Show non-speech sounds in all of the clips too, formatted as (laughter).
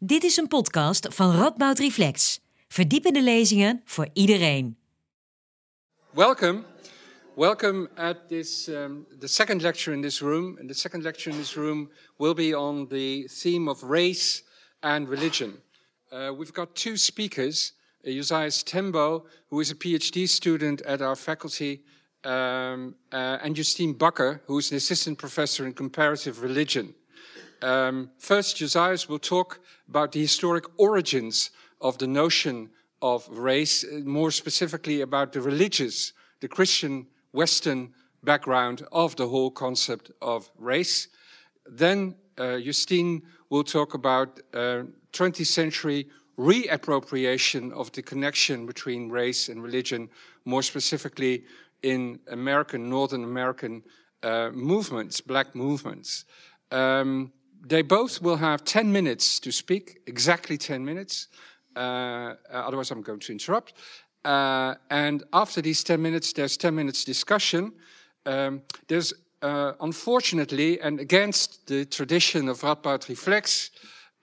Dit is een podcast van Radboud Reflex. Verdiepende lezingen voor iedereen. Welcome. Welcome at this um, the second lecture in this room. And the second lecture in this room will be on the theme of race and religion. Uh, we've got two speakers, uh, Josias Tembo, who is a PhD student at our faculty, um, uh, and Justine Bakker, who is an assistant professor in comparative religion. Um, first, Josias will talk about the historic origins of the notion of race, uh, more specifically about the religious, the Christian Western background of the whole concept of race. Then uh, Justine will talk about uh, 20th century reappropriation of the connection between race and religion, more specifically in American, Northern American uh, movements, black movements. Um, they both will have 10 minutes to speak, exactly 10 minutes. Uh, otherwise, I'm going to interrupt. Uh, and after these 10 minutes, there's 10 minutes discussion. Um, there's uh, unfortunately, and against the tradition of Radboud Reflects,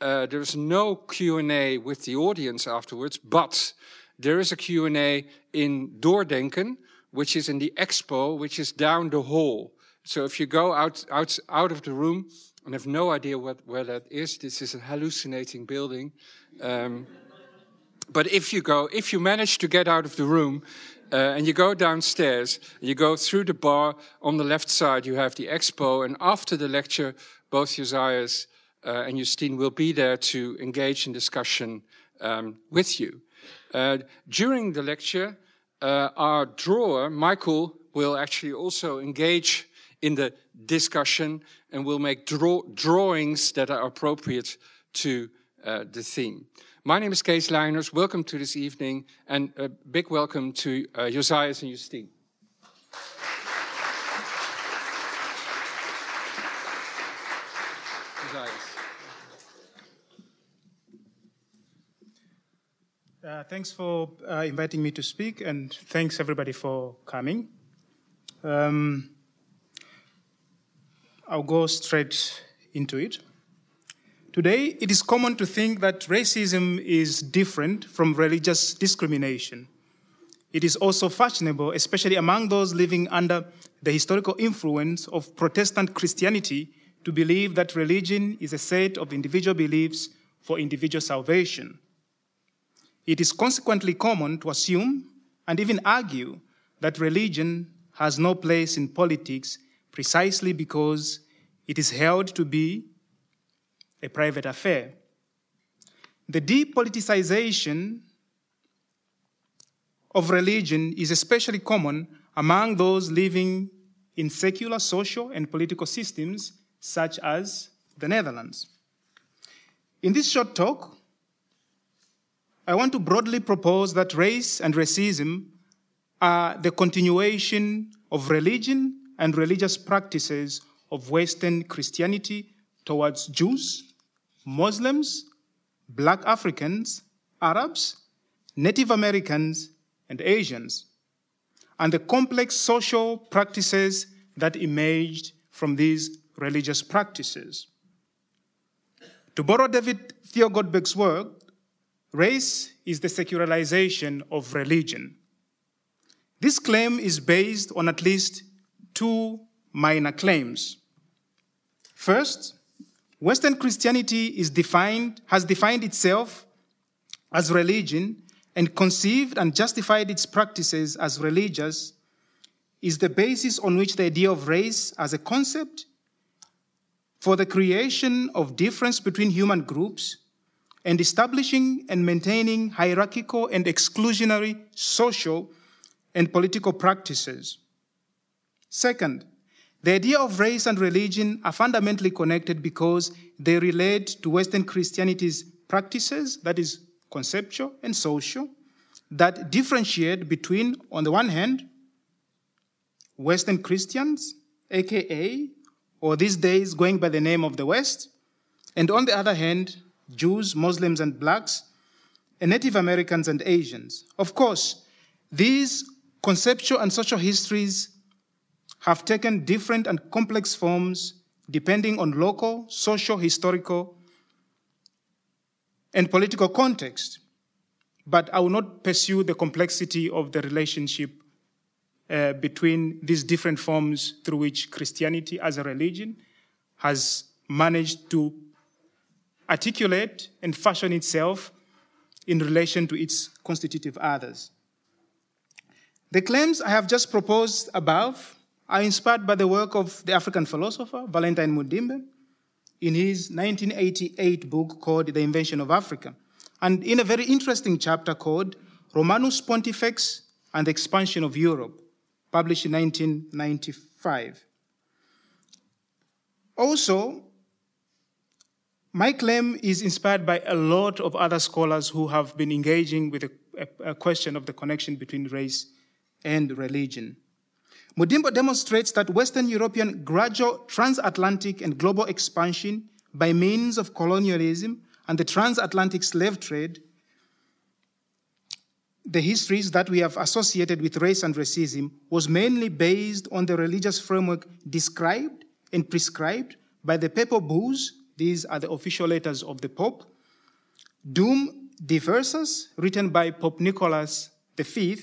uh, there's no Q&A with the audience afterwards, but there is a Q&A in Doordenken, which is in the expo, which is down the hall. So if you go out, out, out of the room, and have no idea what, where that is. This is a hallucinating building. Um, but if you go, if you manage to get out of the room uh, and you go downstairs, you go through the bar on the left side, you have the expo, and after the lecture, both Josias uh, and Justine will be there to engage in discussion um, with you. Uh, during the lecture, uh, our drawer, Michael, will actually also engage in the discussion and we'll make draw drawings that are appropriate to uh, the theme. My name is Kees Leiners. Welcome to this evening and a big welcome to uh, Josias and Justine. Uh, thanks for uh, inviting me to speak, and thanks everybody for coming. Um, I'll go straight into it. Today, it is common to think that racism is different from religious discrimination. It is also fashionable, especially among those living under the historical influence of Protestant Christianity, to believe that religion is a set of individual beliefs for individual salvation. It is consequently common to assume and even argue that religion has no place in politics precisely because it is held to be a private affair. The depoliticization of religion is especially common among those living in secular social and political systems such as the Netherlands. In this short talk, I want to broadly propose that race and racism are the continuation of religion and religious practices of Western Christianity towards Jews, Muslims, Black Africans, Arabs, Native Americans, and Asians, and the complex social practices that emerged from these religious practices. To borrow David Theo Goldberg's work, race is the secularization of religion. This claim is based on at least two minor claims. First, Western Christianity is defined, has defined itself as religion and conceived and justified its practices as religious is the basis on which the idea of race as a concept for the creation of difference between human groups and establishing and maintaining hierarchical and exclusionary social and political practices. Second, the idea of race and religion are fundamentally connected because they relate to Western Christianity's practices, that is, conceptual and social, that differentiate between, on the one hand, Western Christians, aka, or these days going by the name of the West, and on the other hand, Jews, Muslims, and blacks, and Native Americans and Asians. Of course, these conceptual and social histories have taken different and complex forms depending on local, social, historical, and political context, but I will not pursue the complexity of the relationship uh, between these different forms through which Christianity as a religion has managed to articulate and fashion itself in relation to its constitutive others. The claims I have just proposed above are inspired by the work of the African philosopher Valentine Mudimbe in his 1988 book called The Invention of Africa, and in a very interesting chapter called Romanus Pontifex and the Expansion of Europe, published in 1995. Also, my claim is inspired by a lot of other scholars who have been engaging with a, a, a question of the connection between race and religion. Mudimbe demonstrates that Western European gradual transatlantic and global expansion by means of colonialism and the transatlantic slave trade, the histories that we have associated with race and racism was mainly based on the religious framework described and prescribed by the papal bulls, these are the official letters of the Pope, Dum Diversas, written by Pope Nicholas V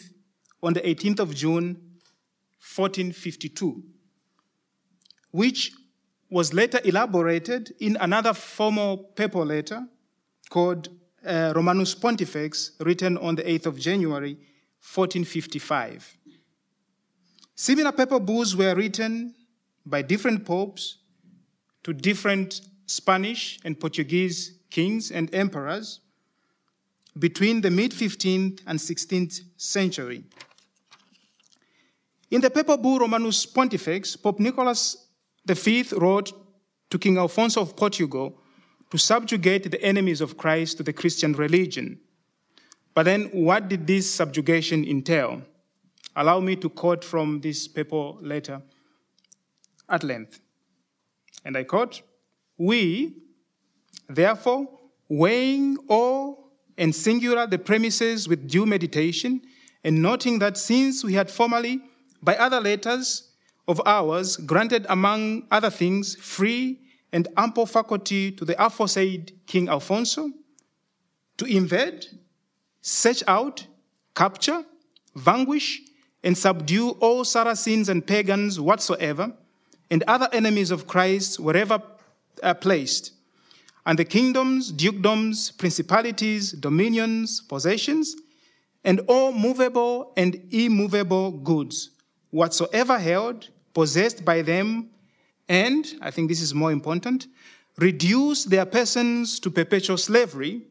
on the 18th of June 1452, which was later elaborated in another formal papal letter called uh, Romanus Pontifex, written on the 8th of January 1455. Similar papal bulls were written by different popes to different Spanish and Portuguese kings and emperors between the mid 15th and 16th century. In the papal bull Romanus Pontifex, Pope Nicholas V wrote to King Alfonso of Portugal to subjugate the enemies of Christ to the Christian religion. But then, what did this subjugation entail? Allow me to quote from this papal letter at length. And I quote We, therefore, weighing all and singular the premises with due meditation, and noting that since we had formerly by other letters of ours, granted among other things free and ample faculty to the aforesaid King Alfonso to invade, search out, capture, vanquish, and subdue all Saracens and pagans whatsoever, and other enemies of Christ wherever uh, placed, and the kingdoms, dukedoms, principalities, dominions, possessions, and all movable and immovable goods whatsoever held, possessed by them, and, I think this is more important, reduce their persons to perpetual slavery,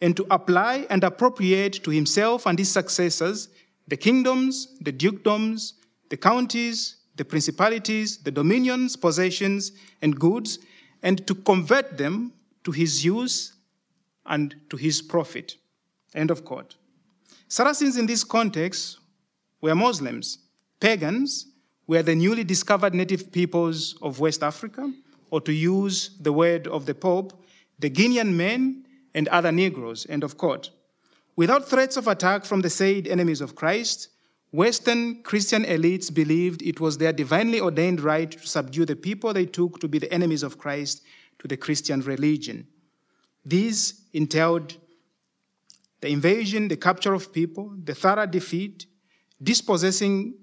and to apply and appropriate to himself and his successors the kingdoms, the dukedoms, the counties, the principalities, the dominions, possessions, and goods, and to convert them to his use and to his profit. End of quote. Saracens in this context were Muslims Pagans were the newly discovered native peoples of West Africa, or to use the word of the Pope, the Guinean men and other Negroes, end of quote. Without threats of attack from the said enemies of Christ, Western Christian elites believed it was their divinely ordained right to subdue the people they took to be the enemies of Christ to the Christian religion. These entailed the invasion, the capture of people, the thorough defeat, dispossessing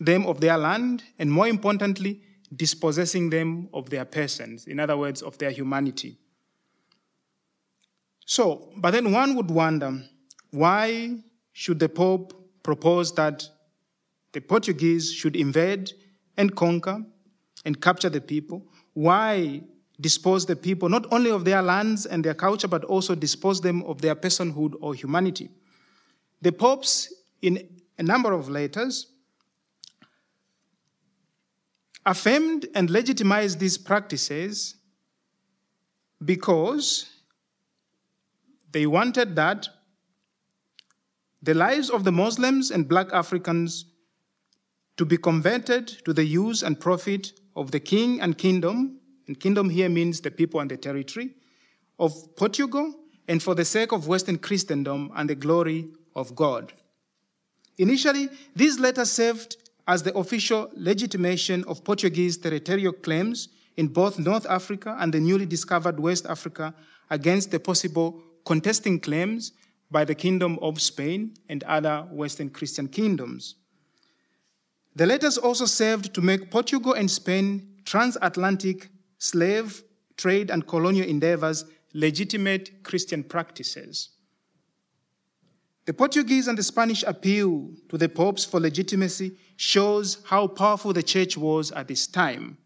them of their land, and more importantly, dispossessing them of their persons, in other words, of their humanity. So, but then one would wonder why should the Pope propose that the Portuguese should invade and conquer and capture the people? Why dispose the people not only of their lands and their culture, but also dispose them of their personhood or humanity? The popes, in a number of letters, affirmed and legitimized these practices because they wanted that the lives of the Muslims and black Africans to be converted to the use and profit of the king and kingdom, and kingdom here means the people and the territory, of Portugal, and for the sake of Western Christendom and the glory of God. Initially, these letters served as the official legitimation of Portuguese territorial claims in both North Africa and the newly discovered West Africa against the possible contesting claims by the Kingdom of Spain and other Western Christian kingdoms. The letters also served to make Portugal and Spain transatlantic slave trade and colonial endeavors legitimate Christian practices. The Portuguese and the Spanish appeal to the popes for legitimacy shows how powerful the church was at this time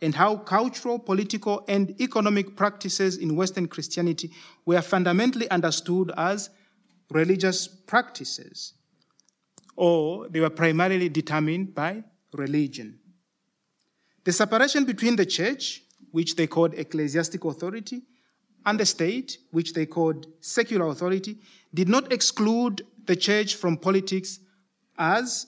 and how cultural, political, and economic practices in Western Christianity were fundamentally understood as religious practices, or they were primarily determined by religion. The separation between the church, which they called ecclesiastic authority, and the state, which they called secular authority, did not exclude the church from politics as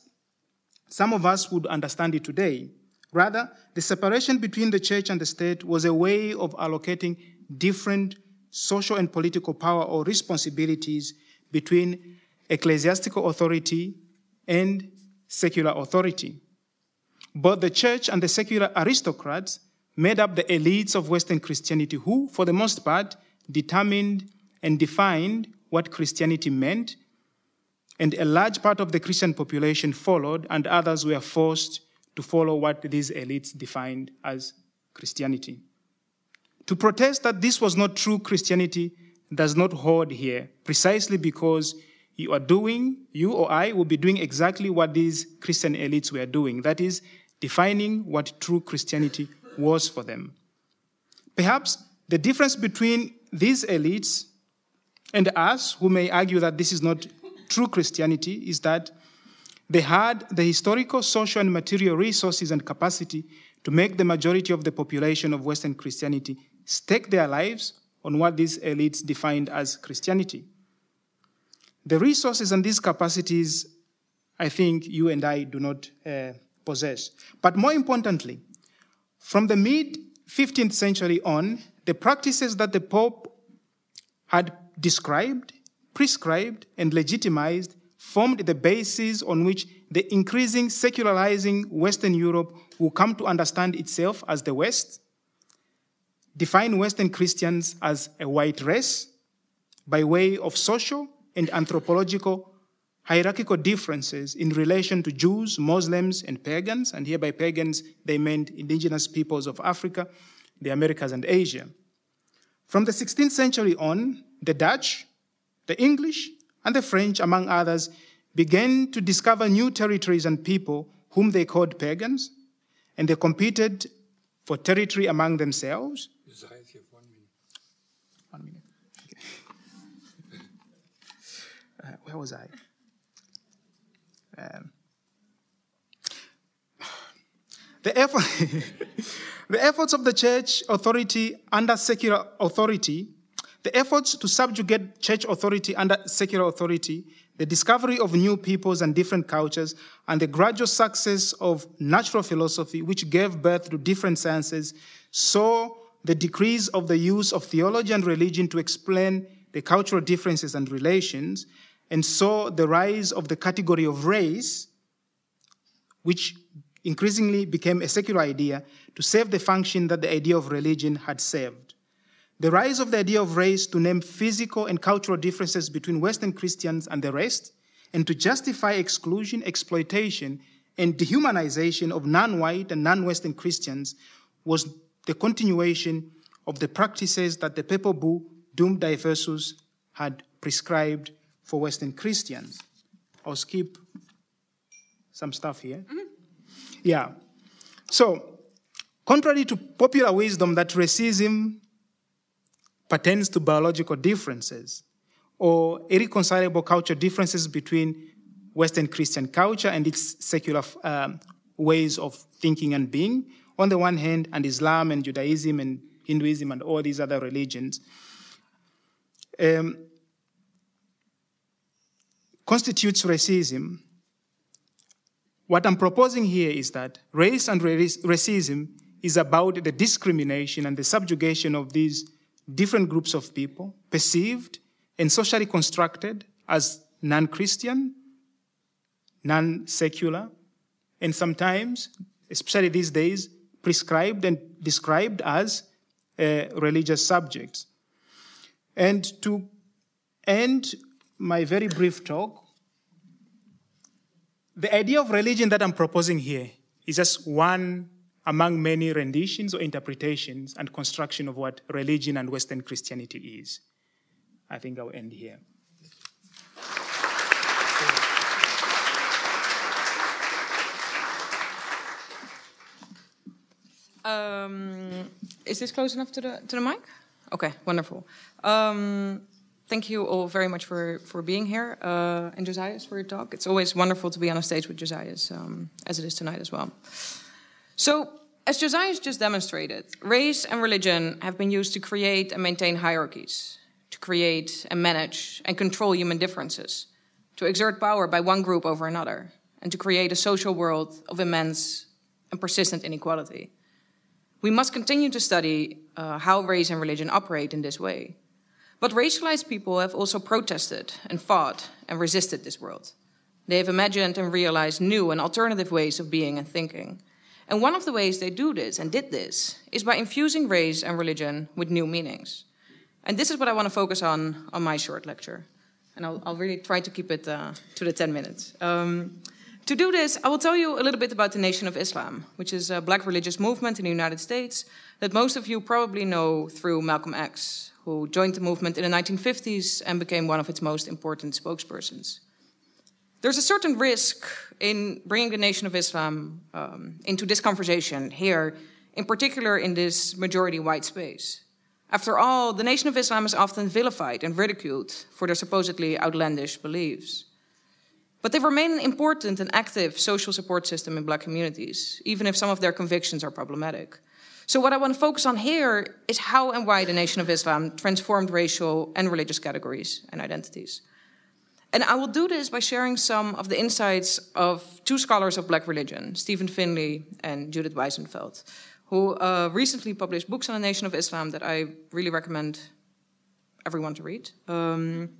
some of us would understand it today. Rather, the separation between the church and the state was a way of allocating different social and political power or responsibilities between ecclesiastical authority and secular authority. Both the church and the secular aristocrats made up the elites of Western Christianity who, for the most part, determined and defined what Christianity meant, and a large part of the Christian population followed, and others were forced to follow what these elites defined as Christianity. To protest that this was not true Christianity does not hold here, precisely because you are doing, you or I will be doing exactly what these Christian elites were doing. That is, defining what true Christianity was for them. Perhaps the difference between these elites and us, who may argue that this is not true Christianity, is that they had the historical, social, and material resources and capacity to make the majority of the population of Western Christianity stake their lives on what these elites defined as Christianity. The resources and these capacities, I think you and I do not uh, possess. But more importantly, from the mid 15th century on, the practices that the Pope had described, prescribed, and legitimized formed the basis on which the increasing secularizing Western Europe will come to understand itself as the West, define Western Christians as a white race by way of social and anthropological hierarchical differences in relation to Jews, Muslims, and pagans, and here by pagans they meant indigenous peoples of Africa, the Americas, and Asia. From the 16th century on, the Dutch, the English, and the French, among others, began to discover new territories and people whom they called pagans, and they competed for territory among themselves. one minute. One minute. Okay. (laughs) Uh, where was I? Um, the, effort, (laughs) the efforts of the church authority under secular authority, the efforts to subjugate church authority under secular authority, the discovery of new peoples and different cultures, and the gradual success of natural philosophy, which gave birth to different sciences, saw the decrease of the use of theology and religion to explain the cultural differences and relations, and saw the rise of the category of race, which increasingly became a secular idea to serve the function that the idea of religion had served. The rise of the idea of race to name physical and cultural differences between Western Christians and the rest, and to justify exclusion, exploitation, and dehumanization of non white and non Western Christians was the continuation of the practices that the papal bull Dum Diversas had prescribed for Western Christians. I'll skip some stuff here. Mm-hmm. Yeah. So, contrary to popular wisdom that racism pertains to biological differences or irreconcilable cultural differences between Western Christian culture and its secular um, ways of thinking and being, on the one hand, and Islam and Judaism and Hinduism and all these other religions, um, constitutes racism what I'm proposing here is that race and racism is about the discrimination and the subjugation of these different groups of people, perceived and socially constructed as non Christian, non secular, and sometimes, especially these days, prescribed and described as uh, religious subjects. And to end my very brief talk. The idea of religion that I'm proposing here is just one among many renditions or interpretations and construction of what religion and Western Christianity is. I think I'll end here. Um, is this close enough to the to the mic? Okay, wonderful. Um, thank you all very much for for being here uh, and Josias for your talk. It's always wonderful to be on a stage with Josias, um, as it is tonight as well. So, as Josias just demonstrated, race and religion have been used to create and maintain hierarchies, to create and manage and control human differences, to exert power by one group over another, and to create a social world of immense and persistent inequality. We must continue to study uh, how race and religion operate in this way. But racialized people have also protested and fought and resisted this world. They have imagined and realized new and alternative ways of being and thinking. And one of the ways they do this and did this is by infusing race and religion with new meanings. And this is what I want to focus on on my short lecture. And I'll, I'll really try to keep it uh, to the 10 minutes. Um, to do this, I will tell you a little bit about the Nation of Islam, which is a black religious movement in the United States that most of you probably know through Malcolm X, who joined the movement in the 1950s and became one of its most important spokespersons. There's a certain risk in bringing the Nation of Islam um, into this conversation here, in particular in this majority white space. After all, the Nation of Islam is often vilified and ridiculed for their supposedly outlandish beliefs. But they remain an important and active social support system in black communities, even if some of their convictions are problematic. So, what I want to focus on here is how and why the Nation of Islam transformed racial and religious categories and identities. And I will do this by sharing some of the insights of two scholars of black religion, Stephen Finley and Judith Weisenfeld, who uh, recently published books on the Nation of Islam that I really recommend everyone to read. Um,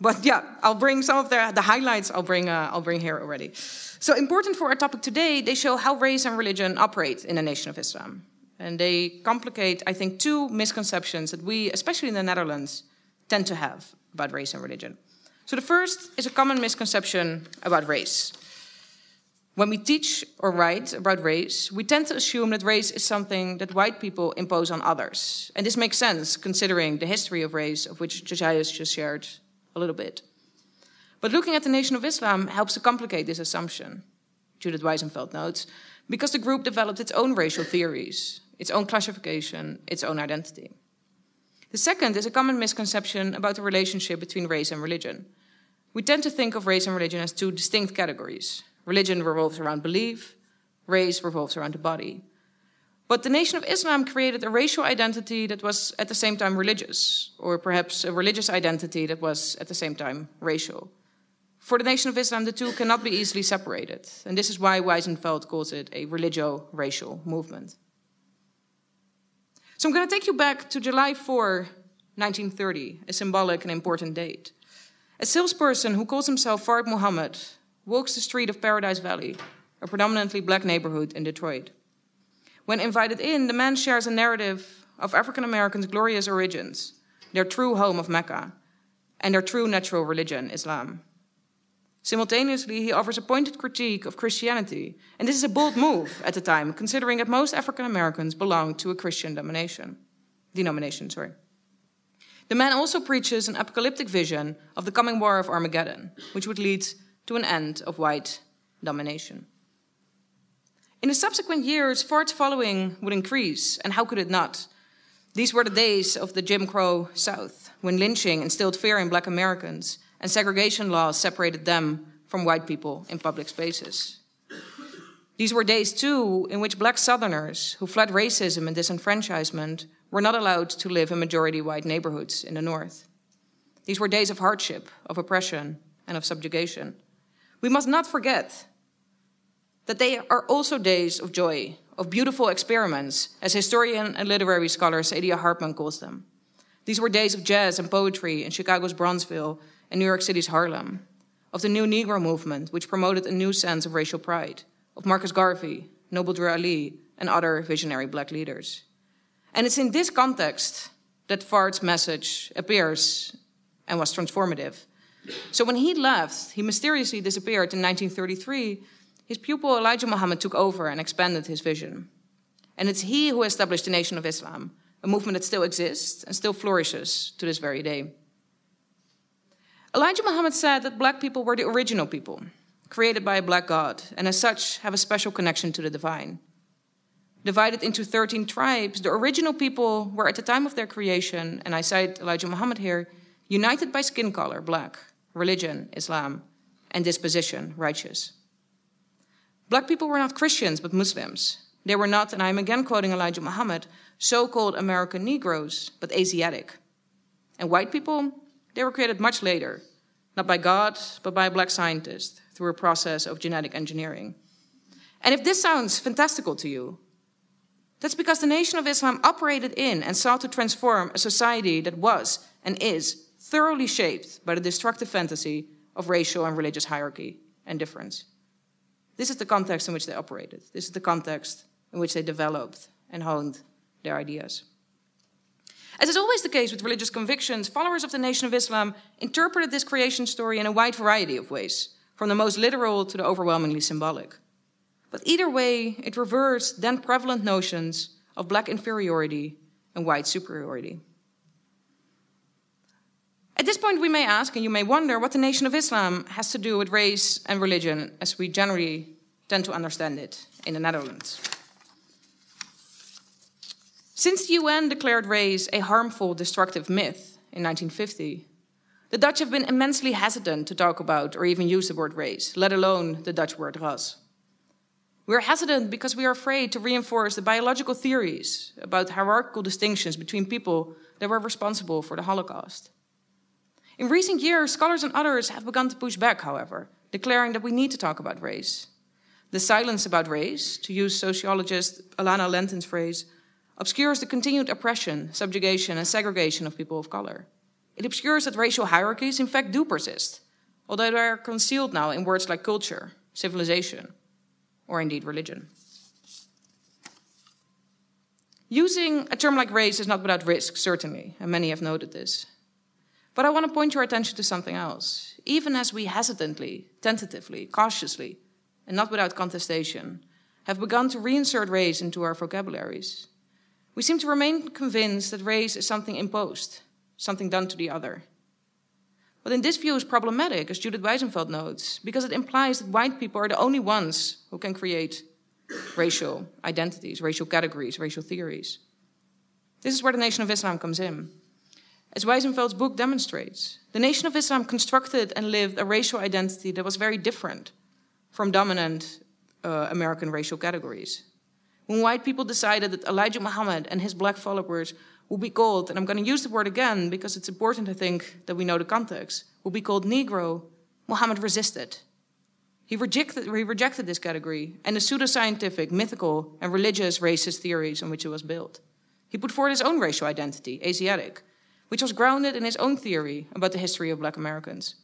but yeah, I'll bring some of the, the highlights. I'll bring uh, I'll bring here already. So important for our topic today, they show how race and religion operate in the nation of Islam, and they complicate, I think, two misconceptions that we, especially in the Netherlands, tend to have about race and religion. So the first is a common misconception about race. When we teach or write about race, we tend to assume that race is something that white people impose on others. And this makes sense considering the history of race, of which Josias just shared a little bit. But looking at the Nation of Islam helps to complicate this assumption, Judith Weisenfeld notes, because the group developed its own racial theories, its own classification, its own identity. The second is a common misconception about the relationship between race and religion. We tend to think of race and religion as two distinct categories. Religion revolves around belief, race revolves around the body. But the Nation of Islam created a racial identity that was at the same time religious, or perhaps a religious identity that was at the same time racial. For the Nation of Islam, the two cannot be easily separated, and this is why Weisenfeld calls it a religio racial movement. So I'm going to take you back to July 4, 1930, a symbolic and important date. A salesperson who calls himself Fard Muhammad walks the street of Paradise Valley, a predominantly black neighborhood in Detroit. When invited in, the man shares a narrative of African Americans' glorious origins, their true home of Mecca, and their true natural religion, Islam. Simultaneously, he offers a pointed critique of Christianity, and this is a bold move at the time, considering that most African Americans belonged to a Christian denomination. Denomination, sorry. The man also preaches an apocalyptic vision of the coming war of Armageddon, which would lead to an end of white domination. In the subsequent years, Fard's following would increase, and how could it not? These were the days of the Jim Crow South, when lynching instilled fear in black Americans and segregation laws separated them from white people in public spaces. These were days, too, in which black Southerners who fled racism and disenfranchisement were not allowed to live in majority white neighborhoods in the North. These were days of hardship, of oppression, and of subjugation. We must not forget that they are also days of joy, of beautiful experiments, as historian and literary scholar Saidiya Hartman calls them. These were days of jazz and poetry in Chicago's Bronzeville and New York City's Harlem, of the new Negro movement, which promoted a new sense of racial pride, of Marcus Garvey, Noble Drew Ali, and other visionary black leaders. And it's in this context that Fard's message appears and was transformative. So when he left, he mysteriously disappeared in 1933. His pupil Elijah Muhammad took over and expanded his vision. And it's he who established the Nation of Islam, a movement that still exists and still flourishes to this very day. Elijah Muhammad said that black people were the original people, created by a black God, and as such have a special connection to the divine. Divided into 13 tribes, the original people were at the time of their creation, and I cite Elijah Muhammad here, united by skin color, black, religion, Islam, and disposition, righteous. Black people were not Christians, but Muslims. They were not, and I'm again quoting Elijah Muhammad, so called American Negroes, but Asiatic. And white people, they were created much later, not by God, but by a black scientist through a process of genetic engineering. And if this sounds fantastical to you, that's because the Nation of Islam operated in and sought to transform a society that was and is thoroughly shaped by the destructive fantasy of racial and religious hierarchy and difference. This is the context in which they operated. This is the context in which they developed and honed their ideas. As is always the case with religious convictions, followers of the Nation of Islam interpreted this creation story in a wide variety of ways, from the most literal to the overwhelmingly symbolic. But either way, it reversed then prevalent notions of black inferiority and white superiority. At this point, we may ask, and you may wonder, what the Nation of Islam has to do with race and religion as we generally tend to understand it in the Netherlands. Since the UN declared race a harmful, destructive myth in 1950, the Dutch have been immensely hesitant to talk about or even use the word race, let alone the Dutch word ras. We're hesitant because we are afraid to reinforce the biological theories about hierarchical distinctions between people that were responsible for the Holocaust. In recent years, scholars and others have begun to push back, however, declaring that we need to talk about race. The silence about race, to use sociologist Alana Lentin's phrase, obscures the continued oppression, subjugation, and segregation of people of color. It obscures that racial hierarchies, in fact, do persist, although they are concealed now in words like culture, civilization, or indeed religion. Using a term like race is not without risk, certainly, and many have noted this. But I want to point your attention to something else. Even as we hesitantly, tentatively, cautiously, and not without contestation, have begun to reinsert race into our vocabularies, we seem to remain convinced that race is something imposed, something done to the other. But in this view is problematic, as Judith Weisenfeld notes, because it implies that white people are the only ones who can create racial identities, racial categories, racial theories. This is where the Nation of Islam comes in. As Weisenfeld's book demonstrates, the Nation of Islam constructed and lived a racial identity that was very different from dominant uh, American racial categories. When white people decided that Elijah Muhammad and his black followers would be called, and I'm going to use the word again because it's important, I think, that we know the context, will be called Negro, Muhammad resisted. He rejected, he rejected this category and the pseudoscientific, mythical, and religious racist theories on which it was built. He put forward his own racial identity, Asiatic, which was grounded in his own theory about the history of black Americans.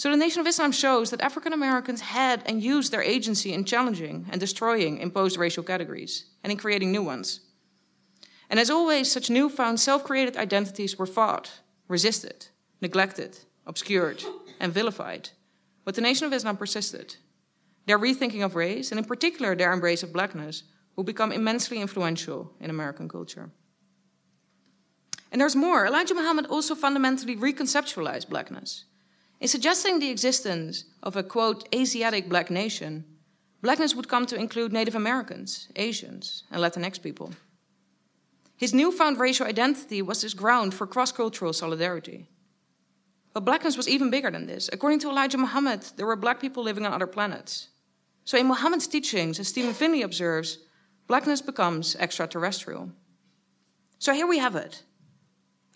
So the Nation of Islam shows that African Americans had and used their agency in challenging and destroying imposed racial categories and in creating new ones. And as always, such newfound self created identities were fought, resisted, neglected, obscured, and vilified. But the Nation of Islam persisted. Their rethinking of race, and in particular their embrace of blackness, will become immensely influential in American culture. And there's more. Elijah Muhammad also fundamentally reconceptualized blackness. In suggesting the existence of a quote, Asiatic black nation, blackness would come to include Native Americans, Asians, and Latinx people. His newfound racial identity was his ground for cross cultural solidarity. But blackness was even bigger than this. According to Elijah Muhammad, there were black people living on other planets. So, in Muhammad's teachings, as Stephen Finley observes, blackness becomes extraterrestrial. So, here we have it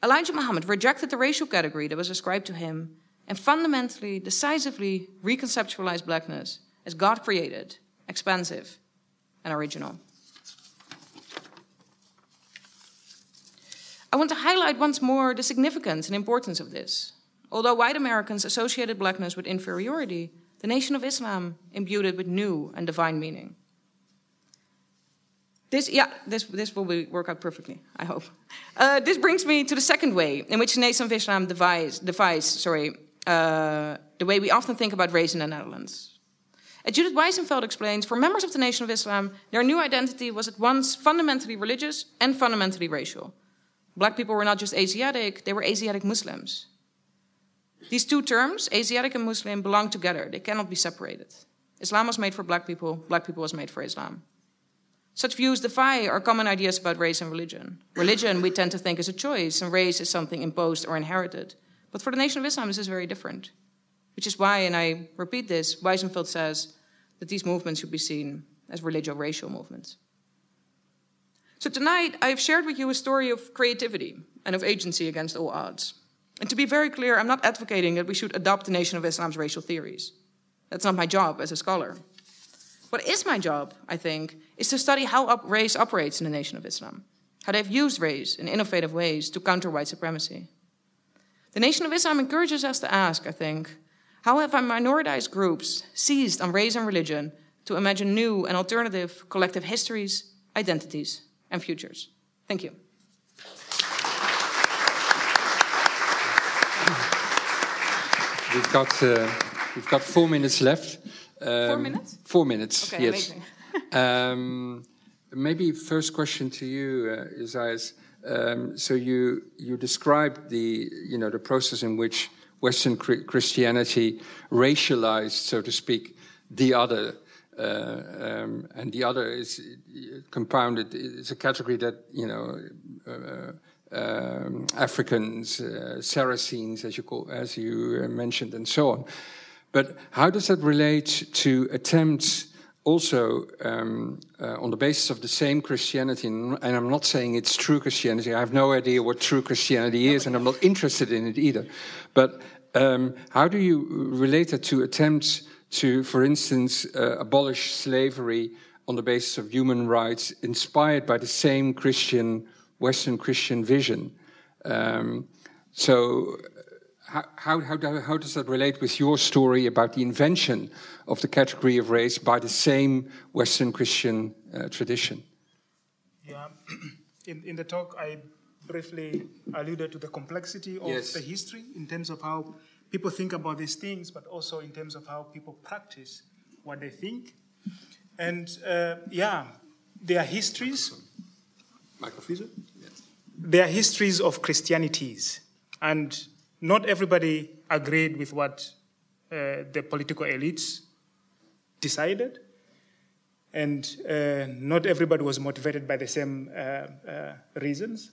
Elijah Muhammad rejected the racial category that was ascribed to him and fundamentally, decisively reconceptualized blackness as God created, expansive, and original. I want to highlight once more the significance and importance of this. Although white Americans associated blackness with inferiority, the Nation of Islam imbued it with new and divine meaning. This, yeah, this, this will be, work out perfectly, I hope. Uh, this brings me to the second way in which the Nation of Islam devies, devies sorry, uh, the way we often think about race in the Netherlands. As Judith Weisenfeld explains, for members of the Nation of Islam, their new identity was at once fundamentally religious and fundamentally racial. Black people were not just Asiatic, they were Asiatic Muslims. These two terms, Asiatic and Muslim, belong together. They cannot be separated. Islam was made for black people, black people was made for Islam. Such views defy our common ideas about race and religion. Religion, we tend to think, is a choice, and race is something imposed or inherited. But for the Nation of Islam, this is very different. Which is why, and I repeat this, Weisenfeld says that these movements should be seen as religio racial movements. So tonight, I have shared with you a story of creativity and of agency against all odds. And to be very clear, I'm not advocating that we should adopt the Nation of Islam's racial theories. That's not my job as a scholar. What is my job, I think, is to study how up race operates in the Nation of Islam, how they've used race in innovative ways to counter white supremacy. The Nation of Islam encourages us to ask, I think, how have our minoritized groups seized on race and religion to imagine new and alternative collective histories, identities, and futures? Thank you. We've got, uh, we've got four minutes left. Um, four minutes? Four minutes, okay, yes. (laughs) um, maybe first question to you, uh, Isaias. Um, so you you described the you know the process in which Western Christianity racialized, so to speak, the other, uh, um, and the other is compounded. It's a category that you know. Uh, um, Africans, uh, Saracens, as you call, as you mentioned, and so on. But how does that relate to attempts also um, uh, on the basis of the same Christianity? And I'm not saying it's true Christianity. I have no idea what true Christianity is, and I'm not interested in it either. But um, how do you relate that to attempts to, for instance, uh, abolish slavery on the basis of human rights, inspired by the same Christian, Western Christian vision? Um, so how, how, how, does that relate with your story about the invention of the category of race by the same Western Christian uh, tradition? Yeah, (clears throat) in, in the talk, I briefly alluded to the complexity of yes. the history in terms of how people think about these things, but also in terms of how people practice what they think. And uh, yeah, there are histories. Microphone. Yes. There are histories of Christianities. And not everybody agreed with what uh, the political elites decided, and uh, not everybody was motivated by the same uh, uh, reasons.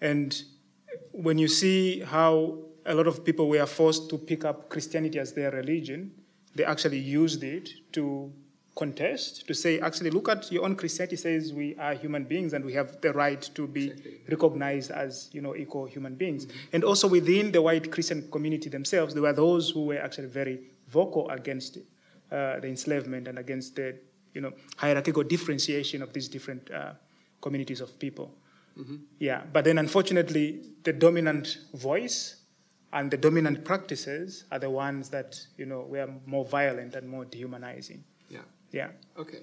And when you see how a lot of people were forced to pick up Christianity as their religion, they actually used it to contest to say, actually, look at your own Christianity says we are human beings and we have the right to be exactly. recognized as you know equal human beings. Mm-hmm. And also within the white Christian community themselves, there were those who were actually very vocal against uh, the enslavement and against the you know hierarchical differentiation of these different uh, communities of people. Mm-hmm. Yeah, but then unfortunately, the dominant voice and the dominant practices are the ones that you know were more violent and more dehumanizing. Yeah. Yeah. Okay.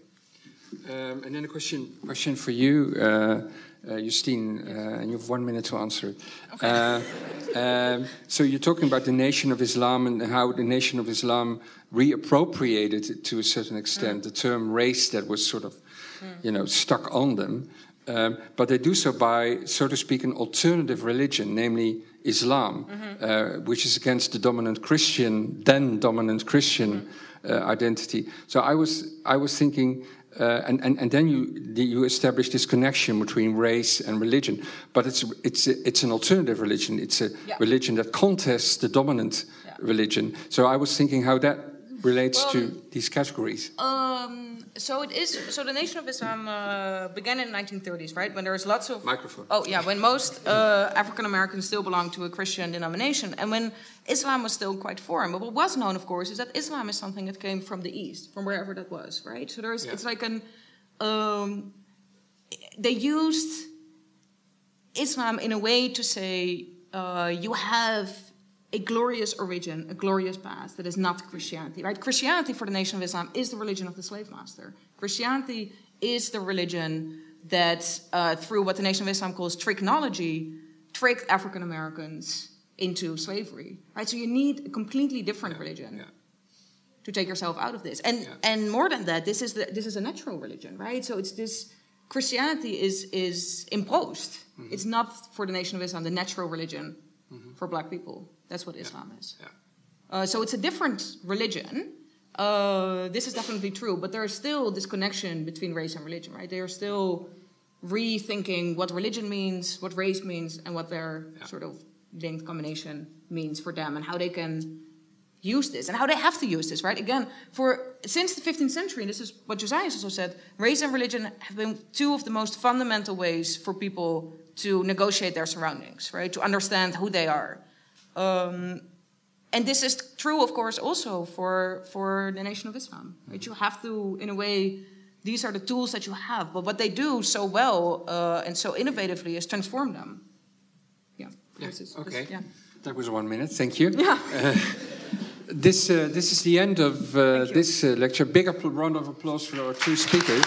Um, and then a question, question for you, uh, uh, Justine, uh, and you have one minute to answer it. Okay. Uh, um, so you're talking about the Nation of Islam and how the Nation of Islam reappropriated to a certain extent mm. the term race that was sort of, mm. you know, stuck on them. Um, but they do so by, so to speak, an alternative religion, namely Islam, mm-hmm. uh, which is against the dominant Christian, then dominant Christian. Uh, identity. So I was I was thinking. Uh, and, and, and then you you establish this connection between race and religion, but it's it's it's an alternative religion. It's a yeah. religion that contests the dominant yeah. religion. So I was thinking how that relates well, to these categories. Um, so it is. So the Nation of Islam uh, began in the 1930s, right? When there was lots of microphone. Oh yeah, when most uh, African Americans still belonged to a Christian denomination, and when Islam was still quite foreign. But what was known, of course, is that Islam is something that came from the East, from wherever that was, right? So there's, yeah. it's like an. Um, they used Islam in a way to say uh, you have a glorious origin, a glorious past that is not Christianity, right? Christianity for the Nation of Islam is the religion of the slave master. Christianity is the religion that, uh, through what the Nation of Islam calls tricknology, tricked African Americans into slavery. Right? So you need a completely different Yeah, religion yeah. to take yourself out of this. And and more than that, this is the, this is a natural religion, right? So it's this Christianity is is imposed. Mm-hmm. It's not for the Nation of Islam the natural religion for Black people. That's what Islam is. Yeah. Uh, so it's a different religion. Uh, this is definitely true, but there is still this connection between race and religion, right? They are still rethinking what religion means, what race means, and what their sort of linked combination means for them, and how they can use this, and how they have to use this, right? Again, for since the 15th century, and this is what Josias also said, race and religion have been two of the most fundamental ways for people to negotiate their surroundings, right? To understand who they are. Um, and this is true, of course, also for for the Nation of Islam. Right? You have to, in a way, these are the tools that you have. But what they do so well uh, and so innovatively is transform them. Yeah. Yeah, This is- this- okay. yeah. That was one minute. Thank you. Yeah. (laughs) This, uh, this is the end of uh, this uh, lecture. Big round of applause for our two speakers.